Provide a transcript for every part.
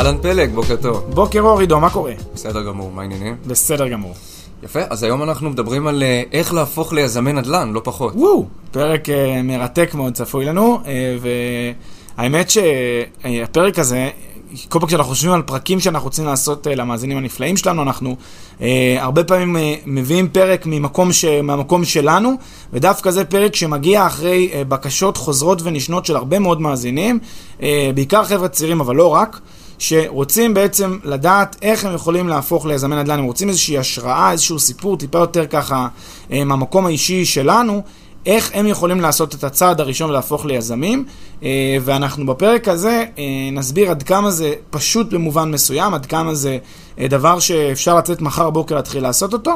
אהלן פלג, בוקר טוב. בוקר אור עידו, מה קורה? בסדר גמור, מה העניינים? בסדר גמור. יפה, אז היום אנחנו מדברים על אה, איך להפוך ליזמי נדל"ן, לא פחות. וואו, פרק אה, מרתק מאוד צפוי לנו, אה, והאמת שהפרק הזה, כל פעם כשאנחנו חושבים על פרקים שאנחנו רוצים לעשות אה, למאזינים הנפלאים שלנו, אנחנו אה, הרבה פעמים אה, מביאים פרק ממקום, ש, מהמקום שלנו, ודווקא זה פרק שמגיע אחרי אה, בקשות חוזרות ונשנות של הרבה מאוד מאזינים, אה, בעיקר חבר'ה צעירים, אבל לא רק. שרוצים בעצם לדעת איך הם יכולים להפוך ליזמי נדל"ן, הם רוצים איזושהי השראה, איזשהו סיפור טיפה יותר ככה אה, מהמקום האישי שלנו, איך הם יכולים לעשות את הצעד הראשון ולהפוך ליזמים, אה, ואנחנו בפרק הזה אה, נסביר עד כמה זה פשוט במובן מסוים, עד כמה זה דבר שאפשר לצאת מחר בוקר להתחיל לעשות אותו.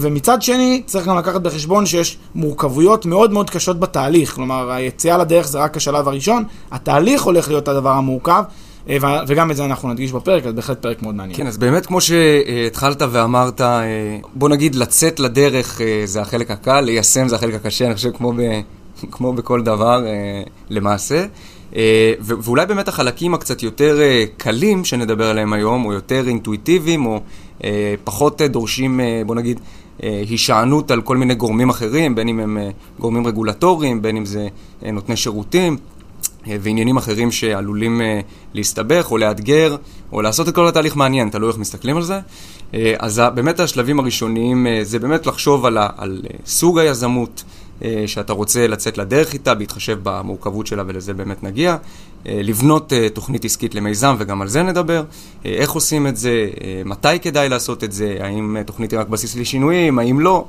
ומצד שני, צריך גם לקחת בחשבון שיש מורכבויות מאוד מאוד קשות בתהליך, כלומר, היציאה לדרך זה רק השלב הראשון, התהליך הולך להיות הדבר המורכב. אה, וגם את זה אנחנו נדגיש בפרק, אז בהחלט פרק מאוד מעניין. כן, אז באמת כמו שהתחלת ואמרת, אה, בוא נגיד לצאת לדרך אה, זה החלק הקל, ליישם זה החלק הקשה, אני חושב כמו, ב, כמו בכל דבר למעשה. ואולי באמת החלקים הקצת יותר קלים שנדבר עליהם היום, או יותר אינטואיטיביים, או פחות דורשים, בוא נגיד, הישענות על כל מיני גורמים אחרים, בין אם הם גורמים רגולטוריים, בין אם זה נותני שירותים. אה, ועניינים אחרים שעלולים אה, להסתבך או לאתגר, או לעשות את כל התהליך מעניין, תלוי איך מסתכלים על זה. אה, אז באמת השלבים הראשוניים זה באמת לחשוב על, על סוג היזמות שאתה רוצה לצאת לדרך איתה, בהתחשב במורכבות שלה ולזה באמת נגיע. לבנות תוכנית עסקית למיזם, וגם על זה נדבר. איך עושים את זה, מתי כדאי לעשות את זה, האם תוכנית היא רק בסיס לשינויים, האם לא.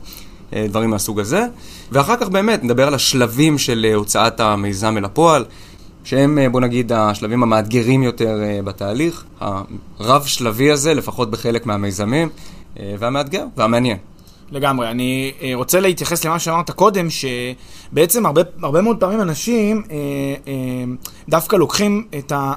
דברים מהסוג הזה. ואחר כך באמת נדבר על השלבים של הוצאת המיזם אל הפועל. שהם, אה, בוא נגיד, השלבים המאתגרים יותר אה, בתהליך, הרב-שלבי הזה, לפחות בחלק מהמיזמים, אה, והמאתגר והמעניין. לגמרי. אני רוצה להתייחס למה שאמרת קודם, שבעצם הרבה, הרבה מאוד פעמים אנשים אה, אה, דווקא לוקחים את, ה,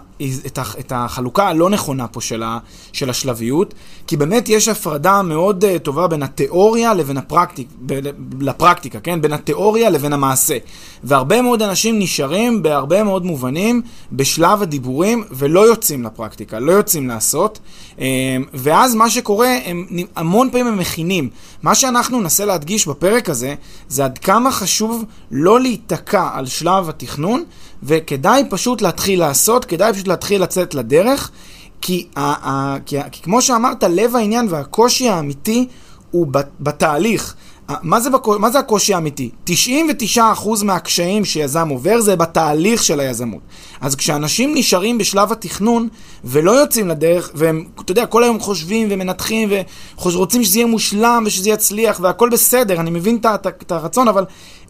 את, ה, את החלוקה הלא נכונה פה של, ה, של השלביות, כי באמת יש הפרדה מאוד uh, טובה בין התיאוריה לבין הפרקטיק, ב, לפרקטיקה, כן? בין התיאוריה לבין המעשה. והרבה מאוד אנשים נשארים בהרבה מאוד מובנים בשלב הדיבורים ולא יוצאים לפרקטיקה, לא יוצאים לעשות. Um, ואז מה שקורה, הם, המון פעמים הם מכינים. מה שאנחנו ננסה להדגיש בפרק הזה, זה עד כמה חשוב לא להיתקע על שלב התכנון, וכדאי פשוט להתחיל לעשות, כדאי פשוט להתחיל לצאת לדרך. כי, ה, ה, כי, כי כמו שאמרת, לב העניין והקושי האמיתי הוא בתהליך. מה זה, בקוש... מה זה הקושי האמיתי? 99% מהקשיים שיזם עובר זה בתהליך של היזמות. אז כשאנשים נשארים בשלב התכנון ולא יוצאים לדרך, והם, אתה יודע, כל היום חושבים ומנתחים ורוצים שזה יהיה מושלם ושזה יצליח והכל בסדר, אני מבין את הרצון, אבל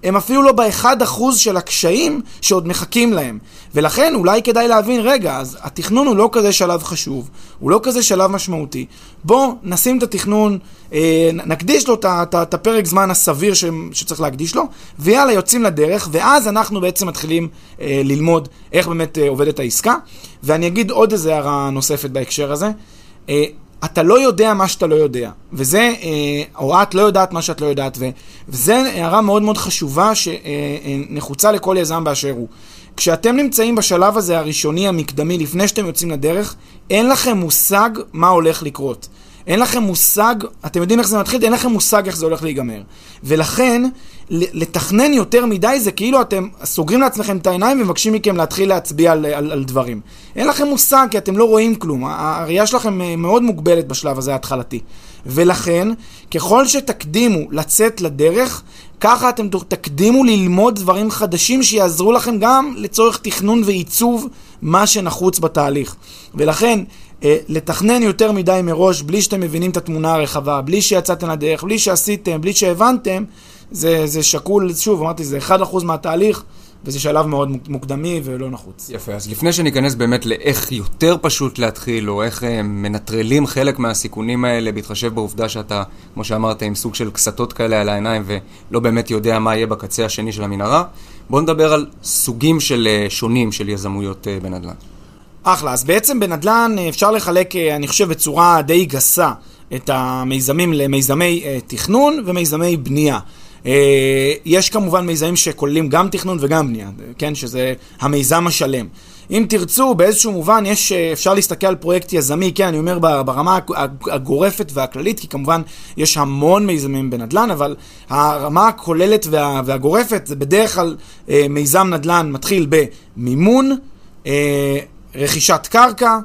הם אפילו לא באחד אחוז של הקשיים שעוד מחכים להם. ולכן אולי כדאי להבין, רגע, אז התכנון הוא לא כזה שלב חשוב, הוא לא כזה שלב משמעותי. בואו נשים את התכנון, אה, נקדיש לו את הפרק זמן הסביר ש, שצריך להקדיש לו, ויאללה, יוצאים לדרך, ואז אנחנו בעצם מתחילים אה, ללמוד איך באמת אה, עובדת העסקה. ואני אגיד עוד איזה הערה נוספת בהקשר הזה. אה, אתה לא יודע מה שאתה לא יודע, וזה, אה, או את לא יודעת מה שאת לא יודעת, ו, וזה הערה מאוד מאוד חשובה שנחוצה לכל יזם באשר הוא. כשאתם נמצאים בשלב הזה הראשוני, המקדמי, לפני שאתם יוצאים לדרך, אין לכם מושג מה הולך לקרות. אין לכם מושג, אתם יודעים איך זה מתחיל, אין לכם מושג איך זה הולך להיגמר. ולכן, לתכנן יותר מדי זה כאילו אתם סוגרים לעצמכם את העיניים ומבקשים מכם להתחיל להצביע על, על, על דברים. אין לכם מושג כי אתם לא רואים כלום, הראייה שלכם אה, מאוד מוגבלת בשלב הזה ההתחלתי. ולכן, ככל שתקדימו לצאת לדרך, ככה אתם תקדימו ללמוד דברים חדשים שיעזרו לכם גם לצורך תכנון ועיצוב מה שנחוץ בתהליך. ולכן, לתכנן יותר מדי מראש, בלי שאתם מבינים את התמונה הרחבה, בלי שיצאתם לדרך, בלי שעשיתם, בלי שהבנתם, זה, זה שקול, שוב, אמרתי, זה 1% מהתהליך. וזה שלב מאוד מוקדמי ולא נחוץ. יפה, אז לפני שניכנס באמת לאיך יותר פשוט להתחיל, או איך הם אה, מנטרלים חלק מהסיכונים האלה, בהתחשב בעובדה שאתה, כמו שאמרת, עם סוג של קסתות כאלה על העיניים, ולא באמת יודע מה יהיה בקצה השני של המנהרה, בואו נדבר על סוגים של אה, שונים של יזמויות אה, בנדל"ן. אחלה, אז בעצם בנדל"ן אפשר לחלק, אני חושב, בצורה די גסה את המיזמים למיזמי תכנון ומיזמי בנייה. אה, יש כמובן מיזמים שכוללים גם תכנון וגם בנייה, כן? שזה המיזם השלם. אם תרצו, באיזשהו מובן יש, אה, אפשר להסתכל על פרויקט יזמי, כן, אני אומר ברמה הגורפת והכללית, כי כמובן יש המון מיזמים בנדל"ן, אבל הרמה הכוללת וה, והגורפת זה בדרך כלל אה, מיזם נדל"ן מתחיל במימון, רכישת קרקע,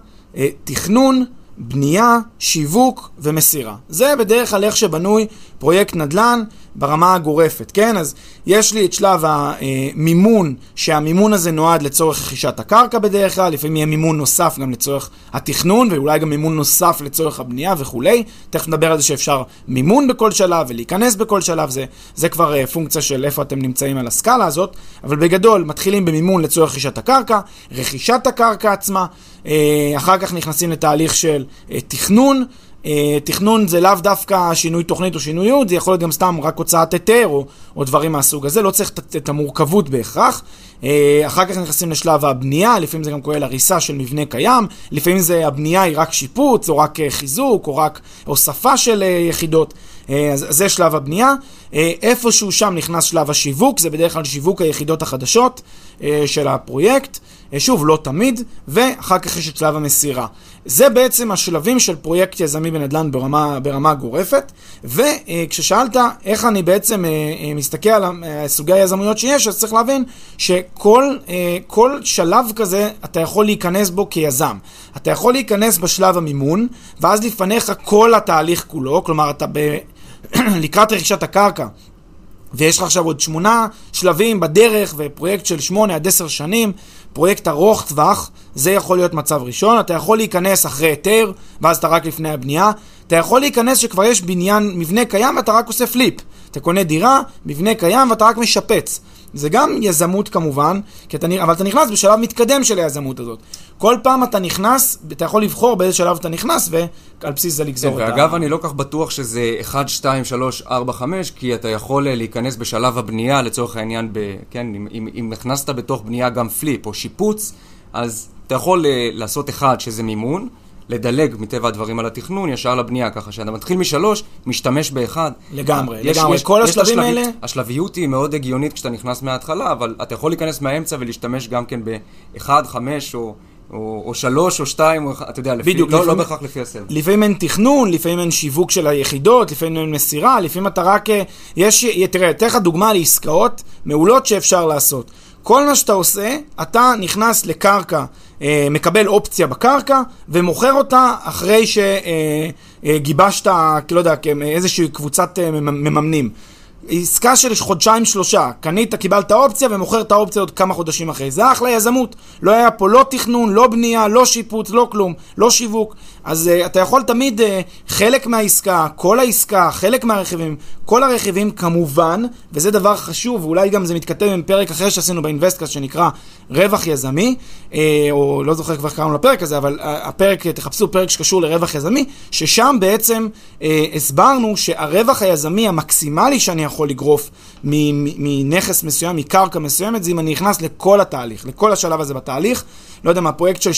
תכנון, בנייה, שיווק ומסירה. זה בדרך כלל איך שבנוי פרויקט נדל"ן ברמה הגורפת, כן? אז יש לי את שלב המימון, שהמימון הזה נועד לצורך רכישת הקרקע בדרך כלל, לפעמים יהיה מימון נוסף גם לצורך התכנון, ואולי גם מימון נוסף לצורך הבנייה וכולי. תכף נדבר על זה שאפשר מימון בכל שלב ולהיכנס בכל שלב, זה, זה כבר אה, פונקציה של איפה אתם נמצאים על הסקאלה הזאת, אבל בגדול מתחילים במימון לצורך רכישת הקרקע, רכישת הקרקע עצמה, אה, אחר כך נכנסים לתהליך של אה, תכנון. אה, תכנון זה לאו דווקא שינוי תוכנית או שינוי ייעוד, זה יכול להיות גם סתם רק הוצאת היתר או, או דברים מהסוג הזה, לא צריך את, את המורכבות בהכרח. אה, אחר כך נכנסים לשלב הבנייה, לפעמים זה גם כולל הריסה של מבנה קיים, לפעמים זה הבנייה היא רק שיפוץ, או רק אה, חיזוק, או רק הוספה של יחידות. אז זה שלב הבנייה. איפשהו שם נכנס שלב השיווק, זה בדרך כלל שיווק היחידות החדשות של הפרויקט. שוב, לא תמיד, ואחר כך יש את שלב המסירה. זה בעצם השלבים של פרויקט יזמי בנדל"ן ברמה, ברמה גורפת, וכששאלת איך אני בעצם אה, אה, מסתכל על אה, סוגי היזמויות שיש, אז צריך להבין שכל שלב כזה אתה יכול להיכנס בו כיזם. אתה יכול להיכנס בשלב המימון, ואז לפניך כל התהליך כולו, כלומר אתה ב... לקראת רכישת הקרקע, ויש לך עכשיו עוד שמונה שלבים בדרך, ופרויקט של שמונה עד עשר שנים, פרויקט ארוך טווח, זה יכול להיות מצב ראשון. אתה יכול להיכנס אחרי היתר, ואז אתה רק לפני הבנייה. אתה יכול להיכנס שכבר יש בניין, מבנה קיים, ואתה רק עושה פליפ. אתה קונה דירה, מבנה קיים, ואתה רק משפץ. זה גם יזמות כמובן, אתה, אבל אתה נכנס בשלב מתקדם של היזמות הזאת. כל פעם אתה נכנס, אתה יכול לבחור באיזה שלב אתה נכנס, ועל בסיס זה לגזור כן, את ה... ואגב, אני לא כך בטוח שזה 1, 2, 3, 4, 5, כי אתה יכול אה, להיכנס בשלב הבנייה, לצורך העניין, ב... כן, אם, אם, אם הכנסת בתוך בנייה גם פליפ או שיפוץ, אז אתה יכול אה, לעשות אחד, שזה מימון, לדלג מטבע הדברים על התכנון ישר לבנייה, ככה שאתה מתחיל משלוש, משתמש באחד. לגמרי, יש, לגמרי. יש, כל יש השלבים השלב... האלה... השלביות היא מאוד הגיונית כשאתה נכנס מההתחלה, אבל אתה יכול להיכנס מהאמצע ולהשתמש גם כן באחד, חמש או... או, או שלוש או שתיים, או, אתה יודע, לפי, בדיוק, לא, לא לפעמים, לא בהכרח לפי הסדר. לפעמים אין תכנון, לפעמים אין שיווק של היחידות, לפעמים אין מסירה, לפעמים אתה רק... אה, יש, תראה, אתן לך דוגמה לעסקאות מעולות שאפשר לעשות. כל מה שאתה עושה, אתה נכנס לקרקע אה, מקבל אופציה בקרקע ומוכר אותה אחרי שגיבשת, אה, לא יודע, איזושהי קבוצת אה, מממנים. עסקה של חודשיים שלושה, קנית, קיבלת אופציה ומוכר את האופציה עוד כמה חודשים אחרי. זה אחלה יזמות. לא היה פה לא תכנון, לא בנייה, לא שיפוץ, לא כלום, לא שיווק. אז uh, אתה יכול תמיד, uh, חלק מהעסקה, כל העסקה, חלק מהרכיבים, כל הרכיבים כמובן, וזה דבר חשוב, ואולי גם זה מתכתב עם פרק אחר שעשינו באינבסטקאסט שנקרא רווח יזמי, uh, או לא זוכר כבר קראנו לפרק הזה, אבל uh, הפרק, תחפשו פרק שקשור לרווח יזמי, ששם בעצם uh, הסברנו שהרווח היזמי המקסימלי שאני יכול לגרוף מנכס מסוים, מקרקע מסוימת, זה אם אני נכנס לכל התהליך, לכל השלב הזה בתהליך, לא יודע מה, פרויקט של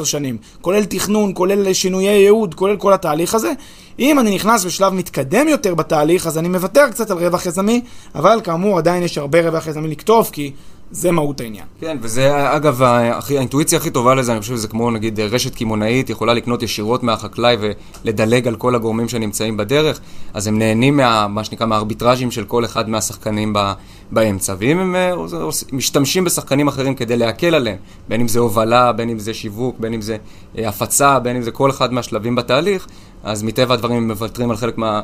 8-10 שנים, כולל תכנון, כולל שינויי ייעוד, כולל כל התהליך הזה. אם אני נכנס בשלב מתקדם יותר בתהליך, אז אני מוותר קצת על רווח יזמי, אבל כאמור עדיין יש הרבה רווח יזמי לקטוף, כי זה מהות העניין. כן, וזה אגב, האינטואיציה הכי טובה לזה, אני חושב שזה כמו נגיד רשת קמעונאית, יכולה לקנות ישירות מהחקלאי ולדלג על כל הגורמים שנמצאים בדרך, אז הם נהנים מה, מה שנקרא מהארביטראז'ים של כל אחד מהשחקנים ב, באמצע, ואם הם אה, משתמשים בשחקנים אחרים כדי להקל עליהם, בין אם זה הובלה, בין אם זה שיווק, בין אם זה אה, הפצה, בין אם זה כל אחד מהשלבים בתהליך, אז מטבע הדברים הם מוותרים על חלק, מה,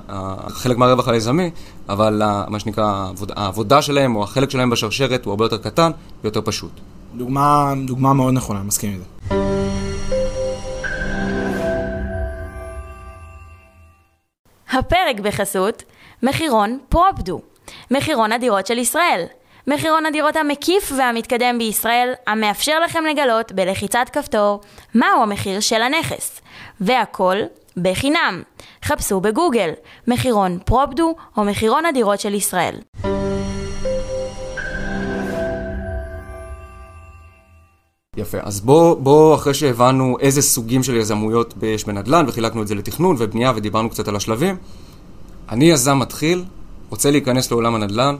חלק מהרווח היזמי, אבל מה שנקרא העבודה, העבודה שלהם או החלק שלהם בשרשרת הוא הרבה יותר קטן ויותר פשוט. דוגמה, דוגמה מאוד נכונה, אני מסכים עם זה. הפרק בחסות מחירון פרופדו, מחירון הדירות של ישראל. מחירון הדירות המקיף והמתקדם בישראל, המאפשר לכם לגלות בלחיצת כפתור מהו המחיר של הנכס. והכל בחינם. חפשו בגוגל מחירון פרופדו או מחירון הדירות של ישראל. יפה, אז בואו, בוא, אחרי שהבנו איזה סוגים של יזמויות יש בנדל"ן, וחילקנו את זה לתכנון ובנייה ודיברנו קצת על השלבים, אני יזם מתחיל, רוצה להיכנס לעולם הנדל"ן,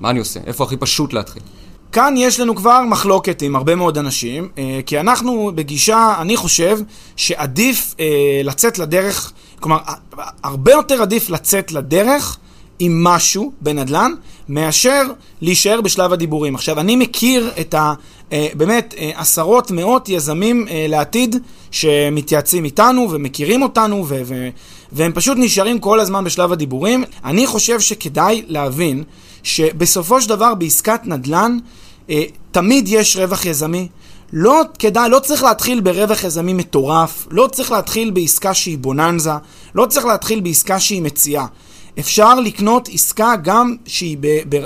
מה אני עושה? איפה הכי פשוט להתחיל? כאן יש לנו כבר מחלוקת עם הרבה מאוד אנשים, אה, כי אנחנו בגישה, אני חושב, שעדיף אה, לצאת לדרך, כלומר, הרבה יותר עדיף לצאת לדרך עם משהו בנדל"ן, מאשר להישאר בשלב הדיבורים. עכשיו, אני מכיר את ה... אה, באמת, עשרות, מאות יזמים לעתיד שמתייעצים איתנו ומכירים אותנו, ו- ו- והם פשוט נשארים כל הזמן בשלב הדיבורים. אני חושב שכדאי להבין שבסופו של דבר בעסקת נדל"ן אה, תמיד יש רווח יזמי. לא כדאי, לא צריך להתחיל ברווח יזמי מטורף, לא צריך להתחיל בעסקה שהיא בוננזה, לא צריך להתחיל בעסקה שהיא מציאה. אפשר לקנות עסקה גם שהיא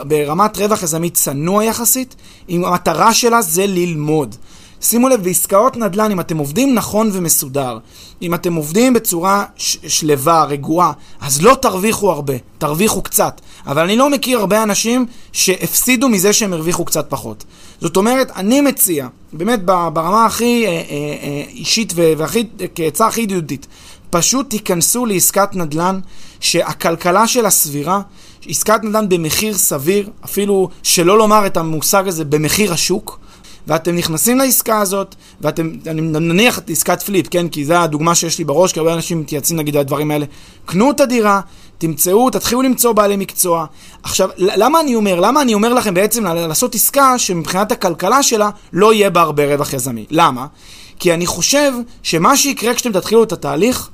ברמת רווח יזמי צנוע יחסית, אם המטרה שלה זה ללמוד. שימו לב, בעסקאות נדל"ן, אם אתם עובדים נכון ומסודר, אם אתם עובדים בצורה שלווה, רגועה, אז לא תרוויחו הרבה, תרוויחו קצת. אבל אני לא מכיר הרבה אנשים שהפסידו מזה שהם הרוויחו קצת פחות. זאת אומרת, אני מציע, באמת ברמה הכי אה, אה, אה, אישית והכי, כעצה הכי ידידותית, פשוט תיכנסו לעסקת נדל"ן שהכלכלה שלה סבירה, עסקת נדל"ן במחיר סביר, אפילו שלא לומר את המושג הזה במחיר השוק. ואתם נכנסים לעסקה הזאת, ואתם, אני נניח את עסקת פליפ, כן? כי זו הדוגמה שיש לי בראש, כי הרבה אנשים מתייעצים נגיד על הדברים האלה. קנו את הדירה, תמצאו, תתחילו למצוא בעלי מקצוע. עכשיו, למה אני אומר? למה אני אומר לכם בעצם לעשות עסקה שמבחינת הכלכלה שלה לא יהיה בה הרבה רווח יזמי? למה? כי אני חושב שמה שיקרה כשאתם תתחילו את התהליך,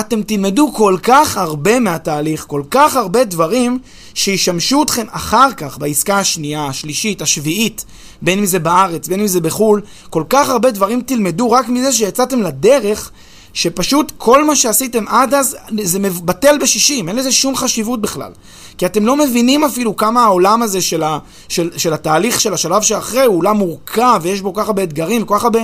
אתם תלמדו כל כך הרבה מהתהליך, כל כך הרבה דברים שישמשו אתכם אחר כך בעסקה השנייה, השלישית, השביעית, בין אם זה בארץ, בין אם זה בחו"ל, כל כך הרבה דברים תלמדו רק מזה שיצאתם לדרך, שפשוט כל מה שעשיתם עד אז זה בטל בשישים, אין לזה שום חשיבות בכלל. כי אתם לא מבינים אפילו כמה העולם הזה של, ה, של, של התהליך של השלב שאחרי הוא עולם מורכב ויש בו כל כך הרבה אתגרים וכל כך הרבה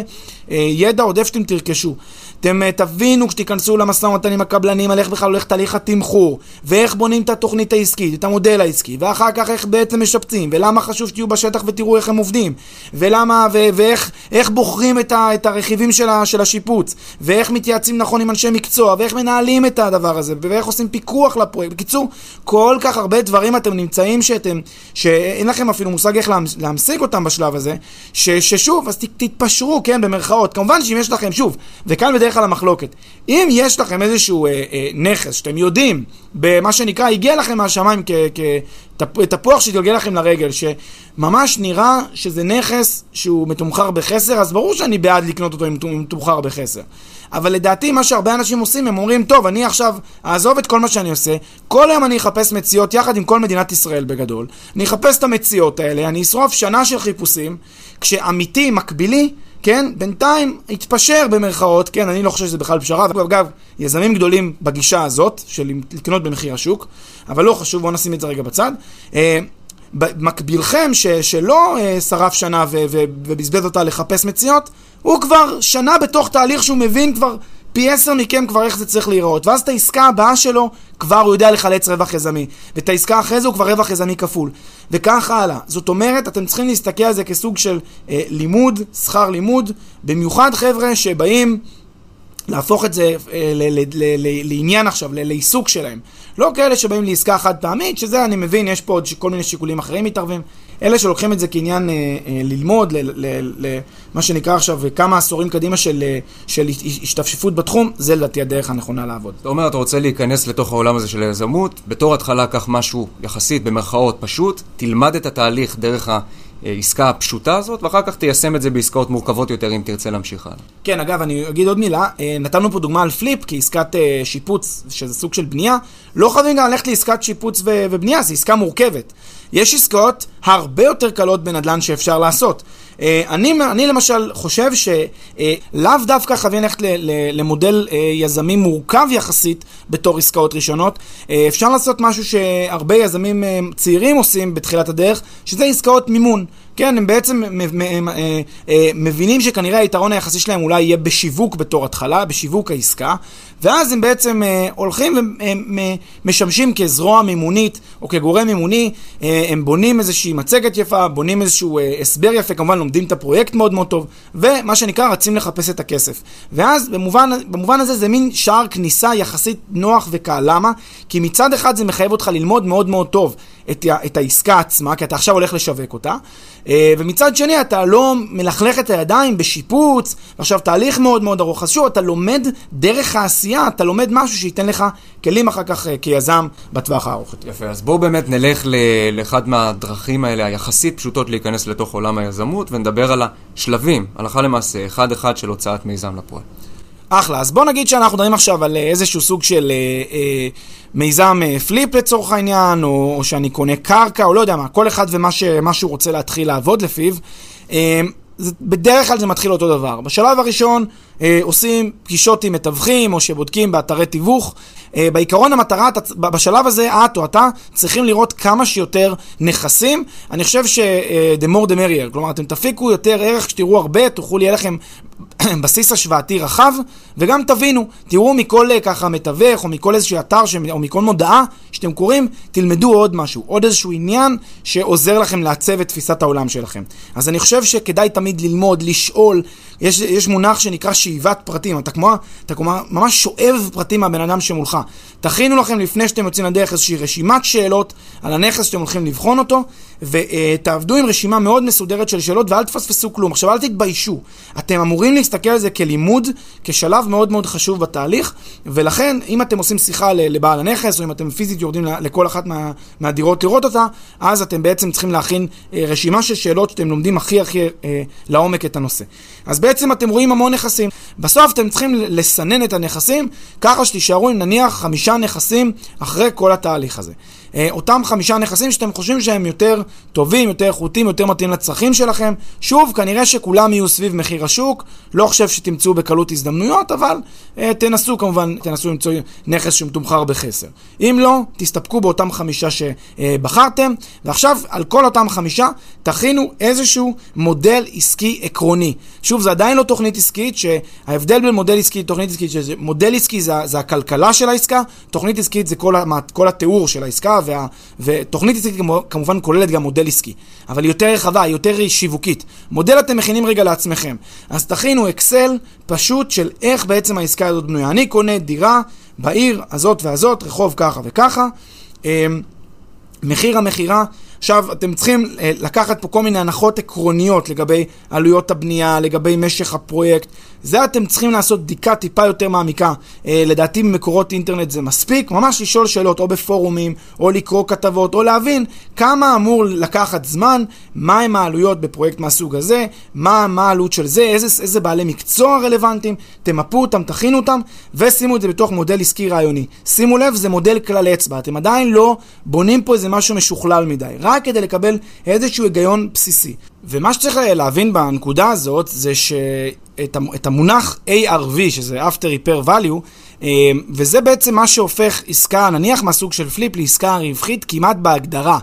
אה, ידע עודף שאתם תרכשו. אתם uh, תבינו כשתיכנסו למשא ומתן עם הקבלנים על איך בכלל הולך תהליך התמחור, ואיך בונים את התוכנית העסקית, את המודל העסקי, ואחר כך איך בעצם משפצים, ולמה חשוב שתהיו בשטח ותראו איך הם עובדים, ולמה, ו- ואיך איך בוחרים את, ה- את הרכיבים של, ה- של השיפוץ, ואיך מתייעצים נכון עם אנשי מקצוע, ואיך מנהלים את הדבר הזה, ואיך עושים פיקוח לפרויקט. בקיצור, כל כך הרבה דברים אתם נמצאים שאתם, שאין לכם אפילו מושג איך להמשיג אותם בשלב הזה, ש- ששוב, אז ת- תתפשרו, כן, במרכאות. כמובן שאם יש לכם, שוב, וכאן בדרך כלל המחלוקת. אם יש לכם איזשהו אה, אה, נכס שאתם יודעים, במה שנקרא, הגיע לכם מהשמיים כתפוח שהתגלגל לכם לרגל, שממש נראה שזה נכס שהוא מתומחר בחסר, אז ברור שאני בעד לקנות אותו אם הוא מתומחר בחסר. אבל לדעתי מה שהרבה אנשים עושים, הם אומרים, טוב, אני עכשיו אעזוב את כל מה שאני עושה, כל היום אני אחפש מציאות יחד עם כל מדינת ישראל בגדול, אני אחפש את המציאות האלה, אני אשרוף שנה של חיפושים, כשאמיתי, מקבילי, כן, בינתיים התפשר במרכאות, כן, אני לא חושב שזה בכלל פשרה, ואגב, יזמים גדולים בגישה הזאת, של לקנות במחיר השוק, אבל לא חשוב, בואו נשים את זה רגע בצד. אה, מקבילכם ש, שלא אה, שרף שנה ו, ו, ובזבז אותה לחפש מציאות, הוא כבר שנה בתוך תהליך שהוא מבין כבר פי עשר מכם כבר איך זה צריך להיראות. ואז את העסקה הבאה שלו, כבר הוא יודע לחלץ רווח יזמי. ואת העסקה אחרי זה הוא כבר רווח יזמי כפול. וככה הלאה. זאת אומרת, אתם צריכים להסתכל על זה כסוג של אה, לימוד, שכר לימוד, במיוחד חבר'ה שבאים להפוך את זה אה, לעניין עכשיו, לעיסוק שלהם. לא כאלה שבאים לעסקה חד פעמית, שזה אני מבין, יש פה עוד כל מיני שיקולים אחרים מתערבים. אלה שלוקחים את זה כעניין אה, אה, ללמוד, למה שנקרא עכשיו כמה עשורים קדימה של, אה, של השתפשפות בתחום, זה לדעתי הדרך הנכונה לעבוד. אתה אומר, אתה רוצה להיכנס לתוך העולם הזה של היזמות, בתור התחלה קח משהו יחסית, במרכאות, פשוט, תלמד את התהליך דרך ה... העסקה הפשוטה הזאת, ואחר כך תיישם את זה בעסקאות מורכבות יותר אם תרצה להמשיך הלאה. כן, אגב, אני אגיד עוד מילה, אה, נתנו פה דוגמה על flip כעסקת אה, שיפוץ, שזה סוג של בנייה, לא חייבים גם ללכת לעסקת שיפוץ ו- ובנייה, זו עסקה מורכבת. יש עסקאות הרבה יותר קלות בנדל"ן שאפשר לעשות. אה, אני, אני למשל חושב שלאו דווקא חייבים ללכת למודל יזמי מורכב יחסית בתור עסקאות ראשונות. אפשר לעשות משהו שהרבה יזמים צעירים עושים בתחילת הדרך, שזה עסקאות מימון. כן, הם בעצם אה, אה, מבינים שכנראה היתרון היחסי שלהם אולי יהיה בשיווק בתור התחלה, בשיווק העסקה, ואז הם בעצם אה, הולכים ומשמשים כזרוע מימונית או כגורם מימוני, הם בונים איזושהי מצגת יפה, בונים איזשהו הסבר יפה, כמובן לומדים את הפרויקט מאוד מאוד טוב, ומה שנקרא רצים לחפש את הכסף. ואז במובן, במובן הזה זה מין שער כניסה יחסית נוח וקל. למה? כי מצד אחד זה מחייב אותך ללמוד מאוד מאוד טוב את, את העסקה עצמה, כי אתה עכשיו הולך לשווק אותה, אה, ומצד שני אתה לא מלכלך את הידיים בשיפוץ, ועכשיו תהליך מאוד מאוד ארוך. אז שוב, אתה לומד דרך העשייה, אתה לומד משהו שייתן לך כלים אחר כך אה, כיזם בטווח הארוך. יפה, אז בואו באמת נלך לאחד מהדרכים האלה היחסית פשוטות להיכנס לתוך עולם היזמות, ונדבר על השלבים, הלכה למעשה, אחד-אחד של הוצאת מיזם לפועל. אחלה, אז בוא נגיד שאנחנו מדברים עכשיו על אה, איזשהו סוג של אה, אה, מיזם אה, פליפ לצורך העניין, או, או שאני קונה קרקע, או לא יודע מה, כל אחד ומה ש, שהוא רוצה להתחיל לעבוד לפיו. אה, זה, בדרך כלל זה מתחיל אותו דבר. בשלב הראשון אה, עושים פגישות עם מתווכים, או שבודקים באתרי תיווך. אה, בעיקרון המטרה, אתה, בשלב הזה את או אתה צריכים לראות כמה שיותר נכסים. אני חושב ש-the more the merrier, כלומר אתם תפיקו יותר ערך כשתראו הרבה, תוכלו, יהיה לכם בסיס השוואתי רחב, וגם תבינו, תראו מכל אה, ככה מתווך, או מכל איזשהו אתר, ש... או מכל מודעה שאתם קוראים, תלמדו עוד משהו, עוד איזשהו עניין שעוזר לכם לעצב את תפיסת העולם שלכם. אז אני חושב שכדאי תמיד ללמוד, לשאול, יש, יש מונח שנקרא שאיבת פרטים, אתה כמו, אתה כמו ממש שואב פרטים מהבן אדם שמולך. תכינו לכם לפני שאתם יוצאים לדרך איזושהי רשימת שאלות על הנכס שאתם הולכים לבחון אותו, ותעבדו עם רשימה מאוד מסודרת של שאלות ואל תפספסו כלום. עכשיו אל תתביישו, אתם אמורים להסתכל על זה כלימוד, כשלב מאוד מאוד חשוב בתהליך, ולכן אם אתם עושים שיחה לבעל הנכס, או אם אתם פיזית יורדים לכל אחת מה, מהדירות לראות אותה, אז אתם בעצם צריכים להכין אה, רשימה של שאלות שאתם לומדים הכי הכי אה, לעומק את הנושא. אז בעצם אתם רואים המון נכסים. בסוף אתם צריכים לסנן את הנכסים, ככה שתישארו עם נניח חמישה נכסים אחרי כל התהליך הזה. אה, אותם חמישה נכסים שאתם חושבים שהם יותר טובים, יותר איכותיים, יותר מתאים לצרכים שלכם. שוב, כנראה שכולם יהיו סביב מחיר השוק, לא חושב שתמצאו בקלות הזדמנויות, אבל אה, תנסו כמובן, תנסו למצוא נכס שמתומחר בחסר. אם לא, תסתפקו באותם חמישה שבחרתם, ועכשיו על כל אותם חמישה תכינו איזשהו מודל עסקי עקרוני. שוב, זה עדיין לא תוכנית עסקית, שההבדל בין מודל עסקי לתוכנית עסקית, שמודל עסקי זה, זה הכלכלה של העסקה, תוכנית עסקית זה כל, כל התיאור של העסקה. וה, ותוכנית עסקית כמובן כוללת גם מודל עסקי, אבל היא יותר רחבה, היא יותר שיווקית. מודל אתם מכינים רגע לעצמכם. אז תכינו אקסל פשוט של איך בעצם העסקה הזאת בנויה. אני קונה דירה בעיר הזאת והזאת, רחוב ככה וככה. אמ, מחיר המכירה עכשיו, אתם צריכים אה, לקחת פה כל מיני הנחות עקרוניות לגבי עלויות הבנייה, לגבי משך הפרויקט. זה אתם צריכים לעשות בדיקה טיפה יותר מעמיקה. אה, לדעתי במקורות אינטרנט זה מספיק, ממש לשאול שאלות או בפורומים, או לקרוא כתבות, או להבין כמה אמור לקחת זמן, מהם העלויות בפרויקט מהסוג הזה, מה, מה העלות של זה, איזה, איזה בעלי מקצוע רלוונטיים, תמפו אותם, תכינו אותם, ושימו את זה בתוך מודל עסקי רעיוני. שימו לב, זה מודל כלל אצבע, אתם עדיין לא בונים פה איזה משהו משוכלל מדי. רק כדי לקבל איזשהו היגיון בסיסי. ומה שצריך להבין בנקודה הזאת זה שאת המונח ARV, שזה After Repair Value, אה, וזה בעצם מה שהופך עסקה, נניח מהסוג של פליפ, לעסקה רווחית כמעט בהגדרה.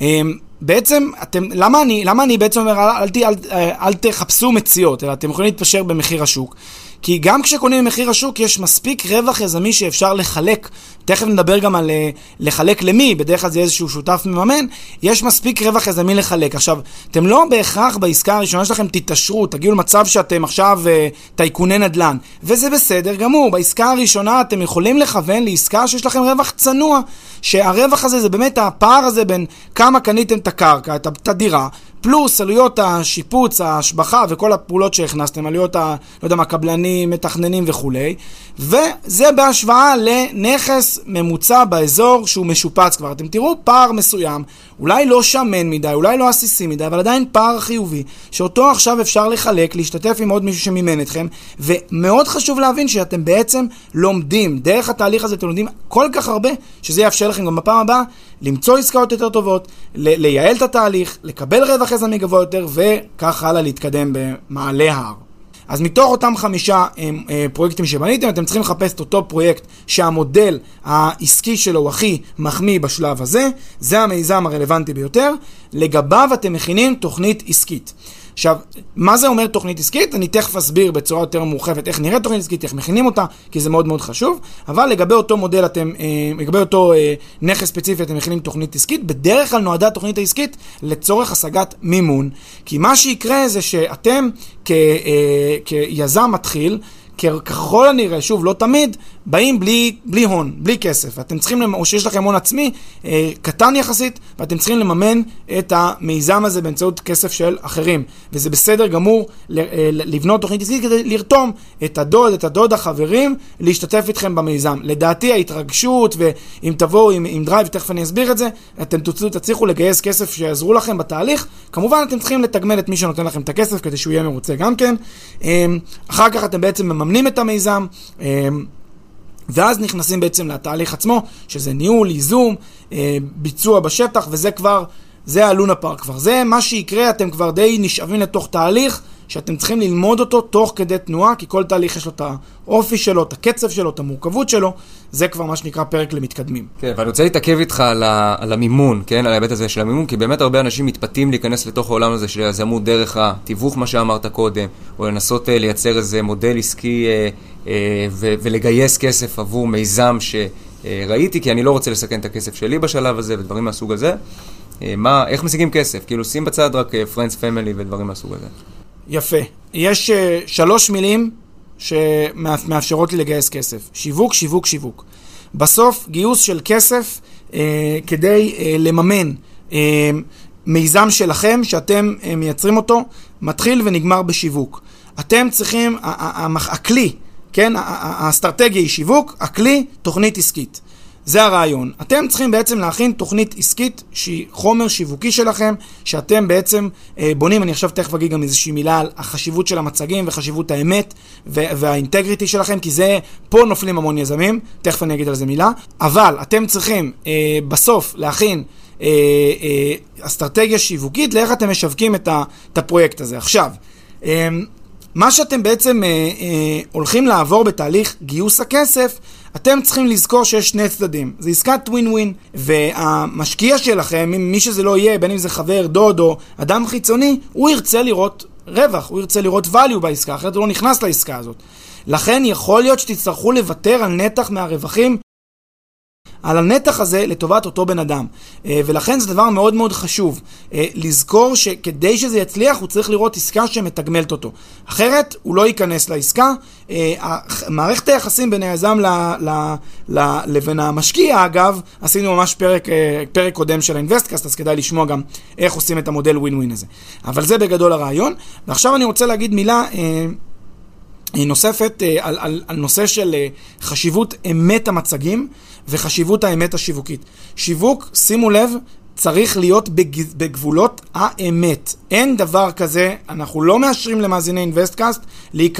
אה, בעצם, אתם, למה אני, למה אני בעצם אומר, אל, אל, אל, אל תחפשו מציאות, אלא אתם יכולים להתפשר במחיר השוק? כי גם כשקונים במחיר השוק יש מספיק רווח יזמי שאפשר לחלק. תכף נדבר גם על uh, לחלק למי, בדרך כלל זה איזשהו שותף מממן, יש מספיק רווח יזמי לחלק. עכשיו, אתם לא בהכרח בעסקה הראשונה שלכם תתעשרו, תגיעו למצב שאתם עכשיו uh, טייקוני נדל"ן, וזה בסדר גמור. בעסקה הראשונה אתם יכולים לכוון לעסקה שיש לכם רווח צנוע, שהרווח הזה זה באמת הפער הזה בין כמה קניתם את הקרקע, את הדירה, פלוס עלויות השיפוץ, ההשבחה וכל הפעולות שהכנסתם, עלויות ה... לא יודע מה, קבלנים, מתכננים וכולי, וזה בהשוואה לנכס ממוצע באזור שהוא משופץ כבר. אתם תראו פער מסוים, אולי לא שמן מדי, אולי לא עסיסי מדי, אבל עדיין פער חיובי, שאותו עכשיו אפשר לחלק, להשתתף עם עוד מישהו שמימן אתכם, ומאוד חשוב להבין שאתם בעצם לומדים, דרך התהליך הזה אתם לומדים כל כך הרבה, שזה יאפשר לכם גם בפעם הבאה למצוא עסקאות יותר טובות, לייעל את התהליך, לקבל רווח יזמי גבוה יותר, וכך הלאה להתקדם במעלה ההר. אז מתוך אותם חמישה הם, אה, פרויקטים שבניתם, אתם צריכים לחפש את אותו פרויקט שהמודל העסקי שלו הוא הכי מחמיא בשלב הזה, זה המיזם הרלוונטי ביותר, לגביו אתם מכינים תוכנית עסקית. עכשיו, מה זה אומר תוכנית עסקית? אני תכף אסביר בצורה יותר מורחבת איך נראית תוכנית עסקית, איך מכינים אותה, כי זה מאוד מאוד חשוב, אבל לגבי אותו מודל אתם, אה, לגבי אותו אה, נכס ספציפי אתם מכינים תוכנית עסקית, בדרך כלל נועדה התוכנית העסקית לצורך השגת מימון, כי מה שיקרה זה שאתם כ, אה, כיזם מתחיל, ככל הנראה, שוב, לא תמיד, באים בלי, בלי הון, בלי כסף. אתם צריכים, או שיש לכם הון עצמי אה, קטן יחסית, ואתם צריכים לממן את המיזם הזה באמצעות כסף של אחרים. וזה בסדר גמור אה, לבנות תוכנית עסקית כדי לרתום את הדוד, את הדוד החברים, להשתתף איתכם במיזם. לדעתי ההתרגשות, ואם תבואו עם, עם drive, תכף אני אסביר את זה, אתם תצליחו לגייס כסף שיעזרו לכם בתהליך. כמובן, אתם צריכים לתגמל את מי שנותן לכם את הכסף כדי שהוא יהיה מרוצה גם כן. אה, אחר כך אתם בעצם מממנים את המיזם. אה, ואז נכנסים בעצם לתהליך עצמו, שזה ניהול, ייזום, אה, ביצוע בשטח, וזה כבר, זה הלונה פארק כבר. זה מה שיקרה, אתם כבר די נשאבים לתוך תהליך שאתם צריכים ללמוד אותו תוך כדי תנועה, כי כל תהליך יש לו את האופי שלו, את הקצב שלו, את המורכבות שלו, זה כבר מה שנקרא פרק למתקדמים. כן, ואני רוצה להתעכב איתך על, ה, על המימון, כן, על ההיבט הזה של המימון, כי באמת הרבה אנשים מתפתים להיכנס לתוך העולם הזה של יזמות דרך התיווך, מה שאמרת קודם, או לנסות אה, לייצר איזה מודל עסקי אה, אה, ו- ולגייס כסף עבור מיזם שראיתי, כי אני לא רוצה לסכן את הכסף שלי בשלב הזה ודברים מהסוג הזה. מה, איך משיגים כסף? כאילו, שים בצד רק friends family ודברים מהסוג הזה. יפה. יש אה, שלוש מילים שמאפשרות לי לגייס כסף. שיווק, שיווק, שיווק. בסוף, גיוס של כסף אה, כדי אה, לממן אה, מיזם שלכם, שאתם uh, מייצרים אותו, מתחיל ונגמר בשיווק. אתם צריכים, הכלי, כן, האסטרטגיה היא שיווק, הכלי, תוכנית עסקית. זה הרעיון. אתם צריכים בעצם להכין תוכנית עסקית שהיא חומר שיווקי שלכם, שאתם בעצם אה, בונים, אני עכשיו תכף אגיד גם איזושהי מילה על החשיבות של המצגים וחשיבות האמת והאינטגריטי שלכם, כי זה, פה נופלים המון יזמים, תכף אני אגיד על זה מילה, אבל אתם צריכים אה, בסוף להכין אה, אה, אסטרטגיה שיווקית לאיך אתם משווקים את, ה, את הפרויקט הזה. עכשיו, אה, מה שאתם בעצם אה, אה, הולכים לעבור בתהליך גיוס הכסף, אתם צריכים לזכור שיש שני צדדים. זה עסקת ווין ווין, והמשקיע שלכם, מי שזה לא יהיה, בין אם זה חבר, דוד או אדם חיצוני, הוא ירצה לראות רווח, הוא ירצה לראות value בעסקה, אחרת הוא לא נכנס לעסקה הזאת. לכן יכול להיות שתצטרכו לוותר על נתח מהרווחים על הנתח הזה לטובת אותו בן אדם. אה, ולכן זה דבר מאוד מאוד חשוב. אה, לזכור שכדי שזה יצליח, הוא צריך לראות עסקה שמתגמלת אותו. אחרת, הוא לא ייכנס לעסקה. אה, מערכת היחסים בין היזם לבין המשקיע, אגב, עשינו ממש פרק, פרק קודם של האינבסטקאסט, אז כדאי לשמוע גם איך עושים את המודל ווין ווין הזה. אבל זה בגדול הרעיון. ועכשיו אני רוצה להגיד מילה... נוספת על, על, על נושא של חשיבות אמת המצגים. וחשיבות האמת השיווקית. שיווק, שימו לב, צריך להיות בגבולות האמת. אין דבר כזה, אנחנו לא מאשרים למאזיני אינוויסטקאסט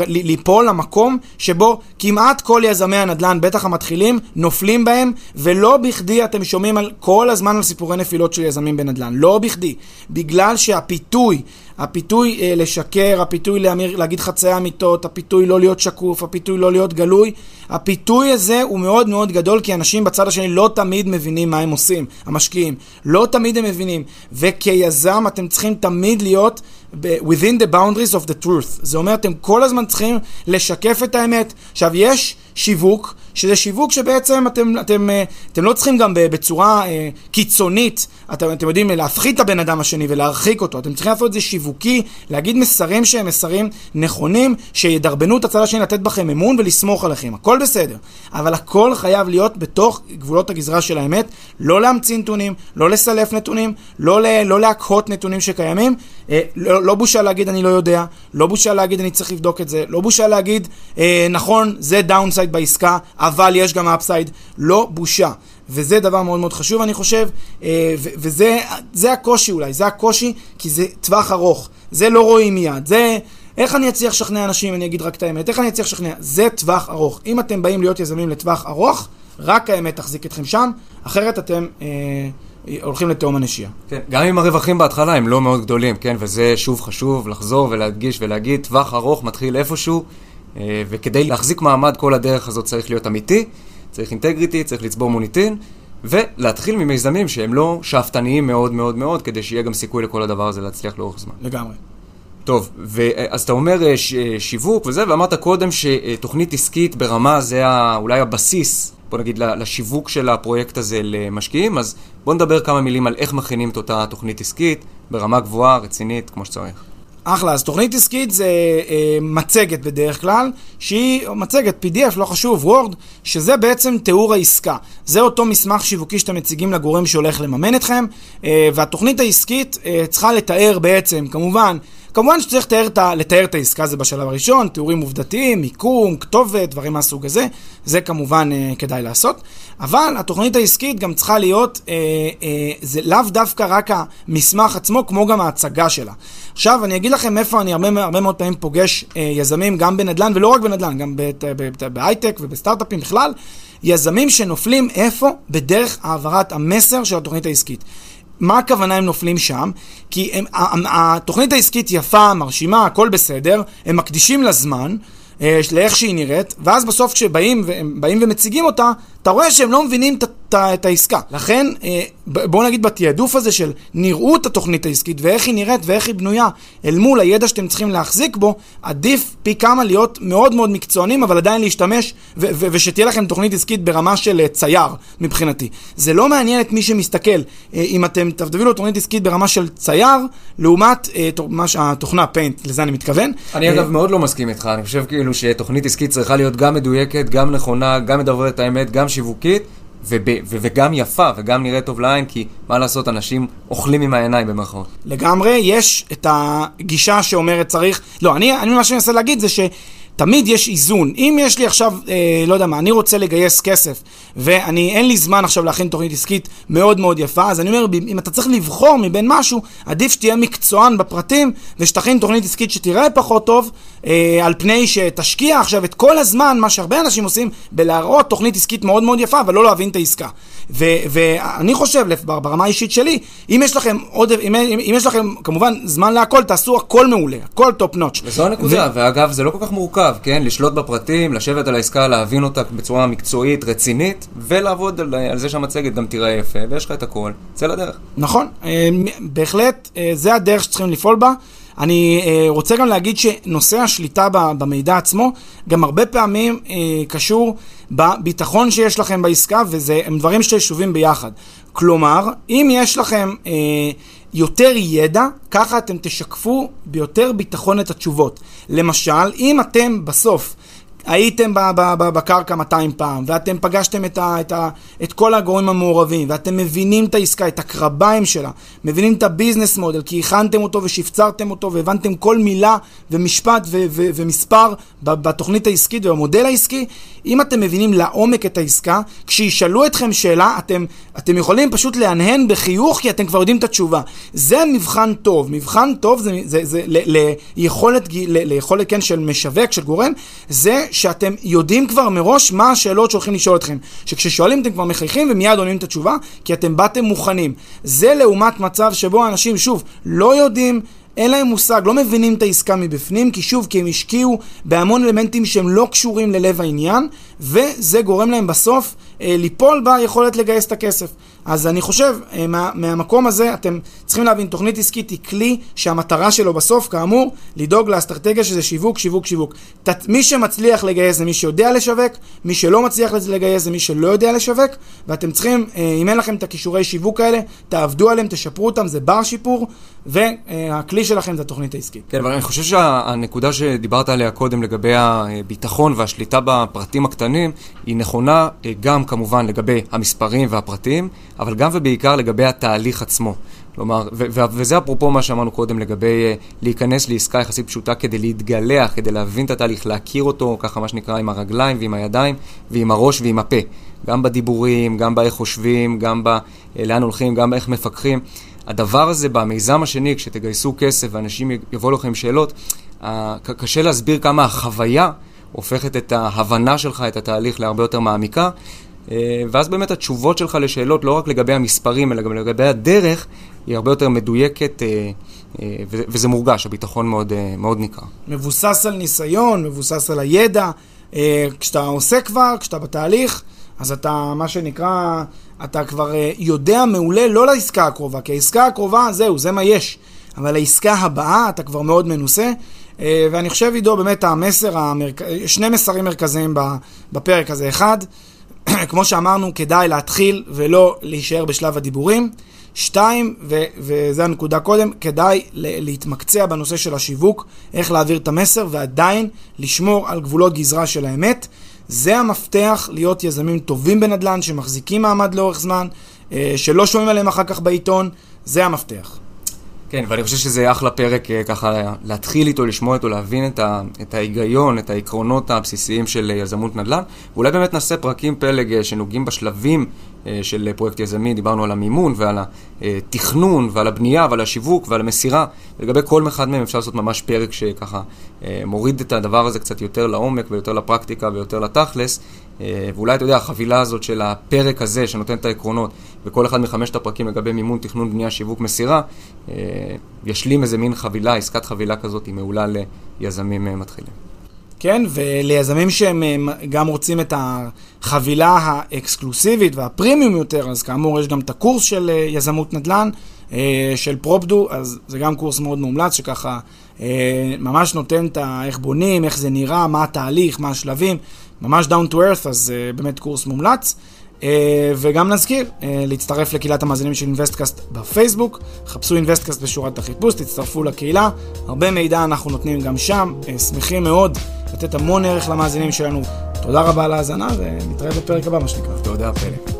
ליפול למקום שבו כמעט כל יזמי הנדל"ן, בטח המתחילים, נופלים בהם, ולא בכדי אתם שומעים על, כל הזמן על סיפורי נפילות של יזמים בנדל"ן. לא בכדי. בגלל שהפיתוי הפיתוי אה, לשקר, הפיתוי להמיר, להגיד חצאי אמיתות, הפיתוי לא להיות שקוף, הפיתוי לא להיות גלוי, הפיתוי הזה הוא מאוד מאוד גדול כי אנשים בצד השני לא תמיד מבינים מה הם עושים, המשקיעים. לא תמיד הם מבינים. וכיזם אתם צריכים תמיד להיות within the boundaries of the truth. זה אומר, אתם כל הזמן צריכים לשקף את האמת. עכשיו, יש... שיווק, שזה שיווק שבעצם אתם, אתם, אה, אתם לא צריכים גם בצורה אה, קיצונית, אתם, אתם יודעים, להפחית את הבן אדם השני ולהרחיק אותו. אתם צריכים לעשות את זה שיווקי, להגיד מסרים שהם מסרים נכונים, שידרבנו את הצד השני לתת בכם אמון ולסמוך עליכם. הכל בסדר. אבל הכל חייב להיות בתוך גבולות הגזרה של האמת, לא להמציא נתונים, לא לסלף נתונים, לא, לא להקהות נתונים שקיימים. אה, לא, לא בושה להגיד אני לא יודע, לא בושה להגיד אני צריך לבדוק את זה, לא בושה להגיד נכון, זה downside בעסקה, אבל יש גם upside, לא בושה. וזה דבר מאוד מאוד חשוב, אני חושב, אה, וזה הקושי אולי, זה הקושי, כי זה טווח ארוך. זה לא רואים מיד, זה... איך אני אצליח לשכנע אנשים, אני אגיד רק את האמת, איך אני אצליח לשכנע? זה טווח ארוך. אם אתם באים להיות יזמים לטווח ארוך, רק האמת תחזיק אתכם שם, אחרת אתם אה, הולכים לתהום הנשייה. כן, גם אם הרווחים בהתחלה הם לא מאוד גדולים, כן, וזה שוב חשוב לחזור ולהדגיש ולהגיד, טווח ארוך מתחיל איפשהו, וכדי להחזיק מעמד כל הדרך הזאת צריך להיות אמיתי, צריך אינטגריטי, צריך לצבור מוניטין, ולהתחיל ממיזמים שהם לא שאפתניים מאוד מאוד מאוד, כדי שיהיה גם סיכוי לכל הדבר הזה להצליח לאורך זמן. לגמרי. טוב, אז אתה אומר אה, ש- אה, שיווק וזה, ואמרת קודם שתוכנית עסקית ברמה זה אולי הבסיס, בוא נגיד, לשיווק של הפרויקט הזה למשקיעים, אז בוא נדבר כמה מילים על איך מכינים את אותה תוכנית עסקית ברמה גבוהה, רצינית, כמו שצריך. אחלה, אז תוכנית עסקית זה אה, מצגת בדרך כלל, שהיא מצגת PDF, לא חשוב, וורד, שזה בעצם תיאור העסקה. זה אותו מסמך שיווקי שאתם מציגים לגורם שהולך לממן אתכם, אה, והתוכנית העסקית אה, צריכה לתאר בעצם, כמובן, כמובן שצריך לתאר, לתאר את העסקה הזה בשלב הראשון, תיאורים עובדתיים, מיקום, כתובת, דברים מהסוג הזה, זה כמובן אה, כדאי לעשות. אבל התוכנית העסקית גם צריכה להיות, אה, אה, זה לאו דווקא רק המסמך עצמו, כמו גם ההצגה שלה. עכשיו, אני אגיד לכם איפה אני הרבה, הרבה מאוד פעמים פוגש אה, יזמים, גם בנדל"ן, ולא רק בנדל"ן, גם בהייטק ובסטארט-אפים בכלל, יזמים שנופלים איפה? בדרך העברת המסר של התוכנית העסקית. מה הכוונה הם נופלים שם? כי הם, התוכנית העסקית יפה, מרשימה, הכל בסדר, הם מקדישים לה זמן, אה, לאיך שהיא נראית, ואז בסוף כשבאים ומציגים אותה, אתה רואה שהם לא מבינים את, את, העסקה. לכן, אה, בואו נגיד בתעדוף הזה של נראות התוכנית העסקית ואיך היא נראית ואיך היא בנויה אל מול הידע שאתם צריכים להחזיק בו, עדיף פי כמה להיות מאוד מאוד מקצוענים, אבל עדיין להשתמש ו- ו- ושתהיה לכם תוכנית עסקית ברמה של אה, צייר מבחינתי. זה לא מעניין את מי שמסתכל. אה, אם אתם תביאו תוכנית עסקית ברמה של צייר, לעומת התוכנה פיינט, לזה אני מתכוון. אני אגב מאוד לא מסכים איתך, אני חושב כאילו שתוכנית עסקית צריכה להיות גם מדויקת, גם נכונה, גם מדברת האמת, גם שיווקית, וב, ו, וגם יפה, וגם נראית טוב לעין, כי מה לעשות, אנשים אוכלים עם העיניים במרכאות. לגמרי, יש את הגישה שאומרת צריך... לא, אני, אני מה שאני מנסה להגיד זה ש... תמיד יש איזון. אם יש לי עכשיו, אה, לא יודע מה, אני רוצה לגייס כסף, ואני, אין לי זמן עכשיו להכין תוכנית עסקית מאוד מאוד יפה, אז אני אומר, אם אתה צריך לבחור מבין משהו, עדיף שתהיה מקצוען בפרטים, ושתכין תוכנית עסקית שתיראה פחות טוב, אה, על פני שתשקיע עכשיו את כל הזמן, מה שהרבה אנשים עושים, בלהראות תוכנית עסקית מאוד מאוד יפה, אבל לא להבין את העסקה. ואני חושב, ברמה האישית שלי, אם יש לכם עוד, אם, אם יש לכם כמובן זמן להכל, תעשו הכל מעולה, הכל top notch. וזו הנקודה, ו... ואגב, זה לא כל כך מורכב, כן? לשלוט בפרטים, לשבת על העסקה, להבין אותה בצורה מקצועית, רצינית, ולעבוד על, על זה שהמצגת גם תיראה יפה, ויש לך את הכל, צא לדרך. נכון, אה, בהחלט, אה, זה הדרך שצריכים לפעול בה. אני אה, רוצה גם להגיד שנושא השליטה במידע עצמו, גם הרבה פעמים אה, קשור בביטחון שיש לכם בעסקה, וזה הם דברים שישובים ביחד. כלומר, אם יש לכם אה, יותר ידע, ככה אתם תשקפו ביותר ביטחון את התשובות. למשל, אם אתם בסוף הייתם בקרקע 200 פעם, ואתם פגשתם את, ה, את, ה, את כל הגורמים המעורבים, ואתם מבינים את העסקה, את הקרביים שלה, מבינים את הביזנס מודל, כי הכנתם אותו ושפצרתם אותו, והבנתם כל מילה ומשפט ו, ו, ומספר בתוכנית העסקית ובמודל העסקי, אם אתם מבינים לעומק את העסקה, כשישאלו אתכם שאלה, אתם, אתם יכולים פשוט להנהן בחיוך, כי אתם כבר יודעים את התשובה. זה מבחן טוב. מבחן טוב זה, זה, זה, זה ליכולת, ליכולת, כן, של משווק, של גורם, זה שאתם יודעים כבר מראש מה השאלות שהולכים לשאול אתכם. שכששואלים אתם כבר מחייכים ומיד עונים את התשובה, כי אתם באתם מוכנים. זה לעומת מצב שבו אנשים, שוב, לא יודעים... אין להם מושג, לא מבינים את העסקה מבפנים, כי שוב, כי הם השקיעו בהמון אלמנטים שהם לא קשורים ללב העניין, וזה גורם להם בסוף אה, ליפול ביכולת לגייס את הכסף. אז אני חושב, אה, מה, מהמקום הזה, אתם צריכים להבין, תוכנית עסקית היא כלי שהמטרה שלו בסוף, כאמור, לדאוג לאסטרטגיה שזה שיווק, שיווק, שיווק. תת, מי שמצליח לגייס זה מי שיודע לשווק, מי שלא מצליח לגייס זה מי שלא יודע לשווק, ואתם צריכים, אה, אם אין לכם את הכישורי שיווק האלה, תעבדו עליהם, תשפרו אותם, זה בר שיפור, והכלי שלכם זה התוכנית העסקית. כן, אבל אני חושב שהנקודה שדיברת עליה קודם לגבי הביטחון והשליטה בפרטים הקטנים, היא נכונה גם כמובן לגבי המספרים והפרטים, אבל גם ובעיקר לגבי התהליך עצמו. כלומר, וזה אפרופו מה שאמרנו קודם לגבי uh, להיכנס לעסקה יחסית פשוטה כדי להתגלח, כדי להבין את התהליך, להכיר אותו, ככה מה שנקרא, עם הרגליים ועם הידיים ועם הראש ועם הפה. גם בדיבורים, גם באיך חושבים, גם בלאן הולכים, גם באיך מפקחים. הדבר הזה במיזם השני, כשתגייסו כסף ואנשים יבואו לכם עם שאלות, uh, קשה להסביר כמה החוויה הופכת את ההבנה שלך, את התהליך, להרבה יותר מעמיקה. אה, ואז באמת התשובות שלך לשאלות, לא רק לגבי המספרים, אלא גם לגבי הדרך, היא הרבה יותר מדויקת, אה, אה, וזה מורגש, הביטחון מאוד, מאוד ניכר. מבוסס על ניסיון, מבוסס על הידע. כשאתה עושה כבר, כשאתה בתהליך, אז אתה, מה שנקרא, אתה כבר יודע מעולה לא לעסקה הקרובה, כי העסקה הקרובה, זהו, זה מה יש. אבל העסקה הבאה, אתה כבר מאוד מנוסה. ואני חושב, עידו, באמת המסר, המרכ... שני מסרים מרכזיים בפרק הזה. אחד, כמו שאמרנו, כדאי להתחיל ולא להישאר בשלב הדיבורים. שתיים, ו- וזו הנקודה קודם, כדאי להתמקצע בנושא של השיווק, איך להעביר את המסר ועדיין לשמור על גבולות גזרה של האמת. זה המפתח להיות יזמים טובים בנדל"ן, שמחזיקים מעמד לאורך זמן, אה, שלא שומעים עליהם אחר כך בעיתון, זה המפתח. כן, ואני חושב שזה אחלה פרק אה, ככה להתחיל איתו, לשמוע איתו, להבין את, ה, את ההיגיון, את העקרונות הבסיסיים של אה, יזמות נדל"ן, ואולי באמת נעשה פרקים פלג אה, שנוגעים בשלבים של פרויקט יזמי, דיברנו על המימון ועל התכנון ועל הבנייה ועל השיווק ועל המסירה, ולגבי כל אחד מהם אפשר לעשות ממש פרק שככה מוריד את הדבר הזה קצת יותר לעומק ויותר לפרקטיקה ויותר לתכלס, ואולי אתה יודע, החבילה הזאת של הפרק הזה שנותן את העקרונות, וכל אחד מחמשת הפרקים לגבי מימון, תכנון, בנייה, שיווק, מסירה, ישלים איזה מין חבילה, עסקת חבילה כזאת, היא מעולה ליזמים אה, מתחילים. כן, וליזמים שהם אה, גם רוצים את החבילה האקסקלוסיבית והפרימיום יותר, אז כאמור יש גם את הקורס של אה, יזמות נדל"ן, של פרופדו, אז זה גם קורס מאוד מומלץ, שככה ממש נותן את איך בונים, איך זה נראה, מה התהליך, מה השלבים, ממש down to earth, אז באמת קורס מומלץ. אה, וגם נזכיר, אה, להצטרף לקהילת המאזינים של אינוויסטקאסט בפייסבוק, חפשו אינוויסטקאסט בשורת החיפוש, תצטרפו לקהילה, הרבה מידע אנחנו נותנים גם שם, אה, שמחים מאוד לתת המון ערך למאזינים שלנו. תודה רבה על ההאזנה, ונתראה בפרק הבא, מה שנקרא. תודה, פלא.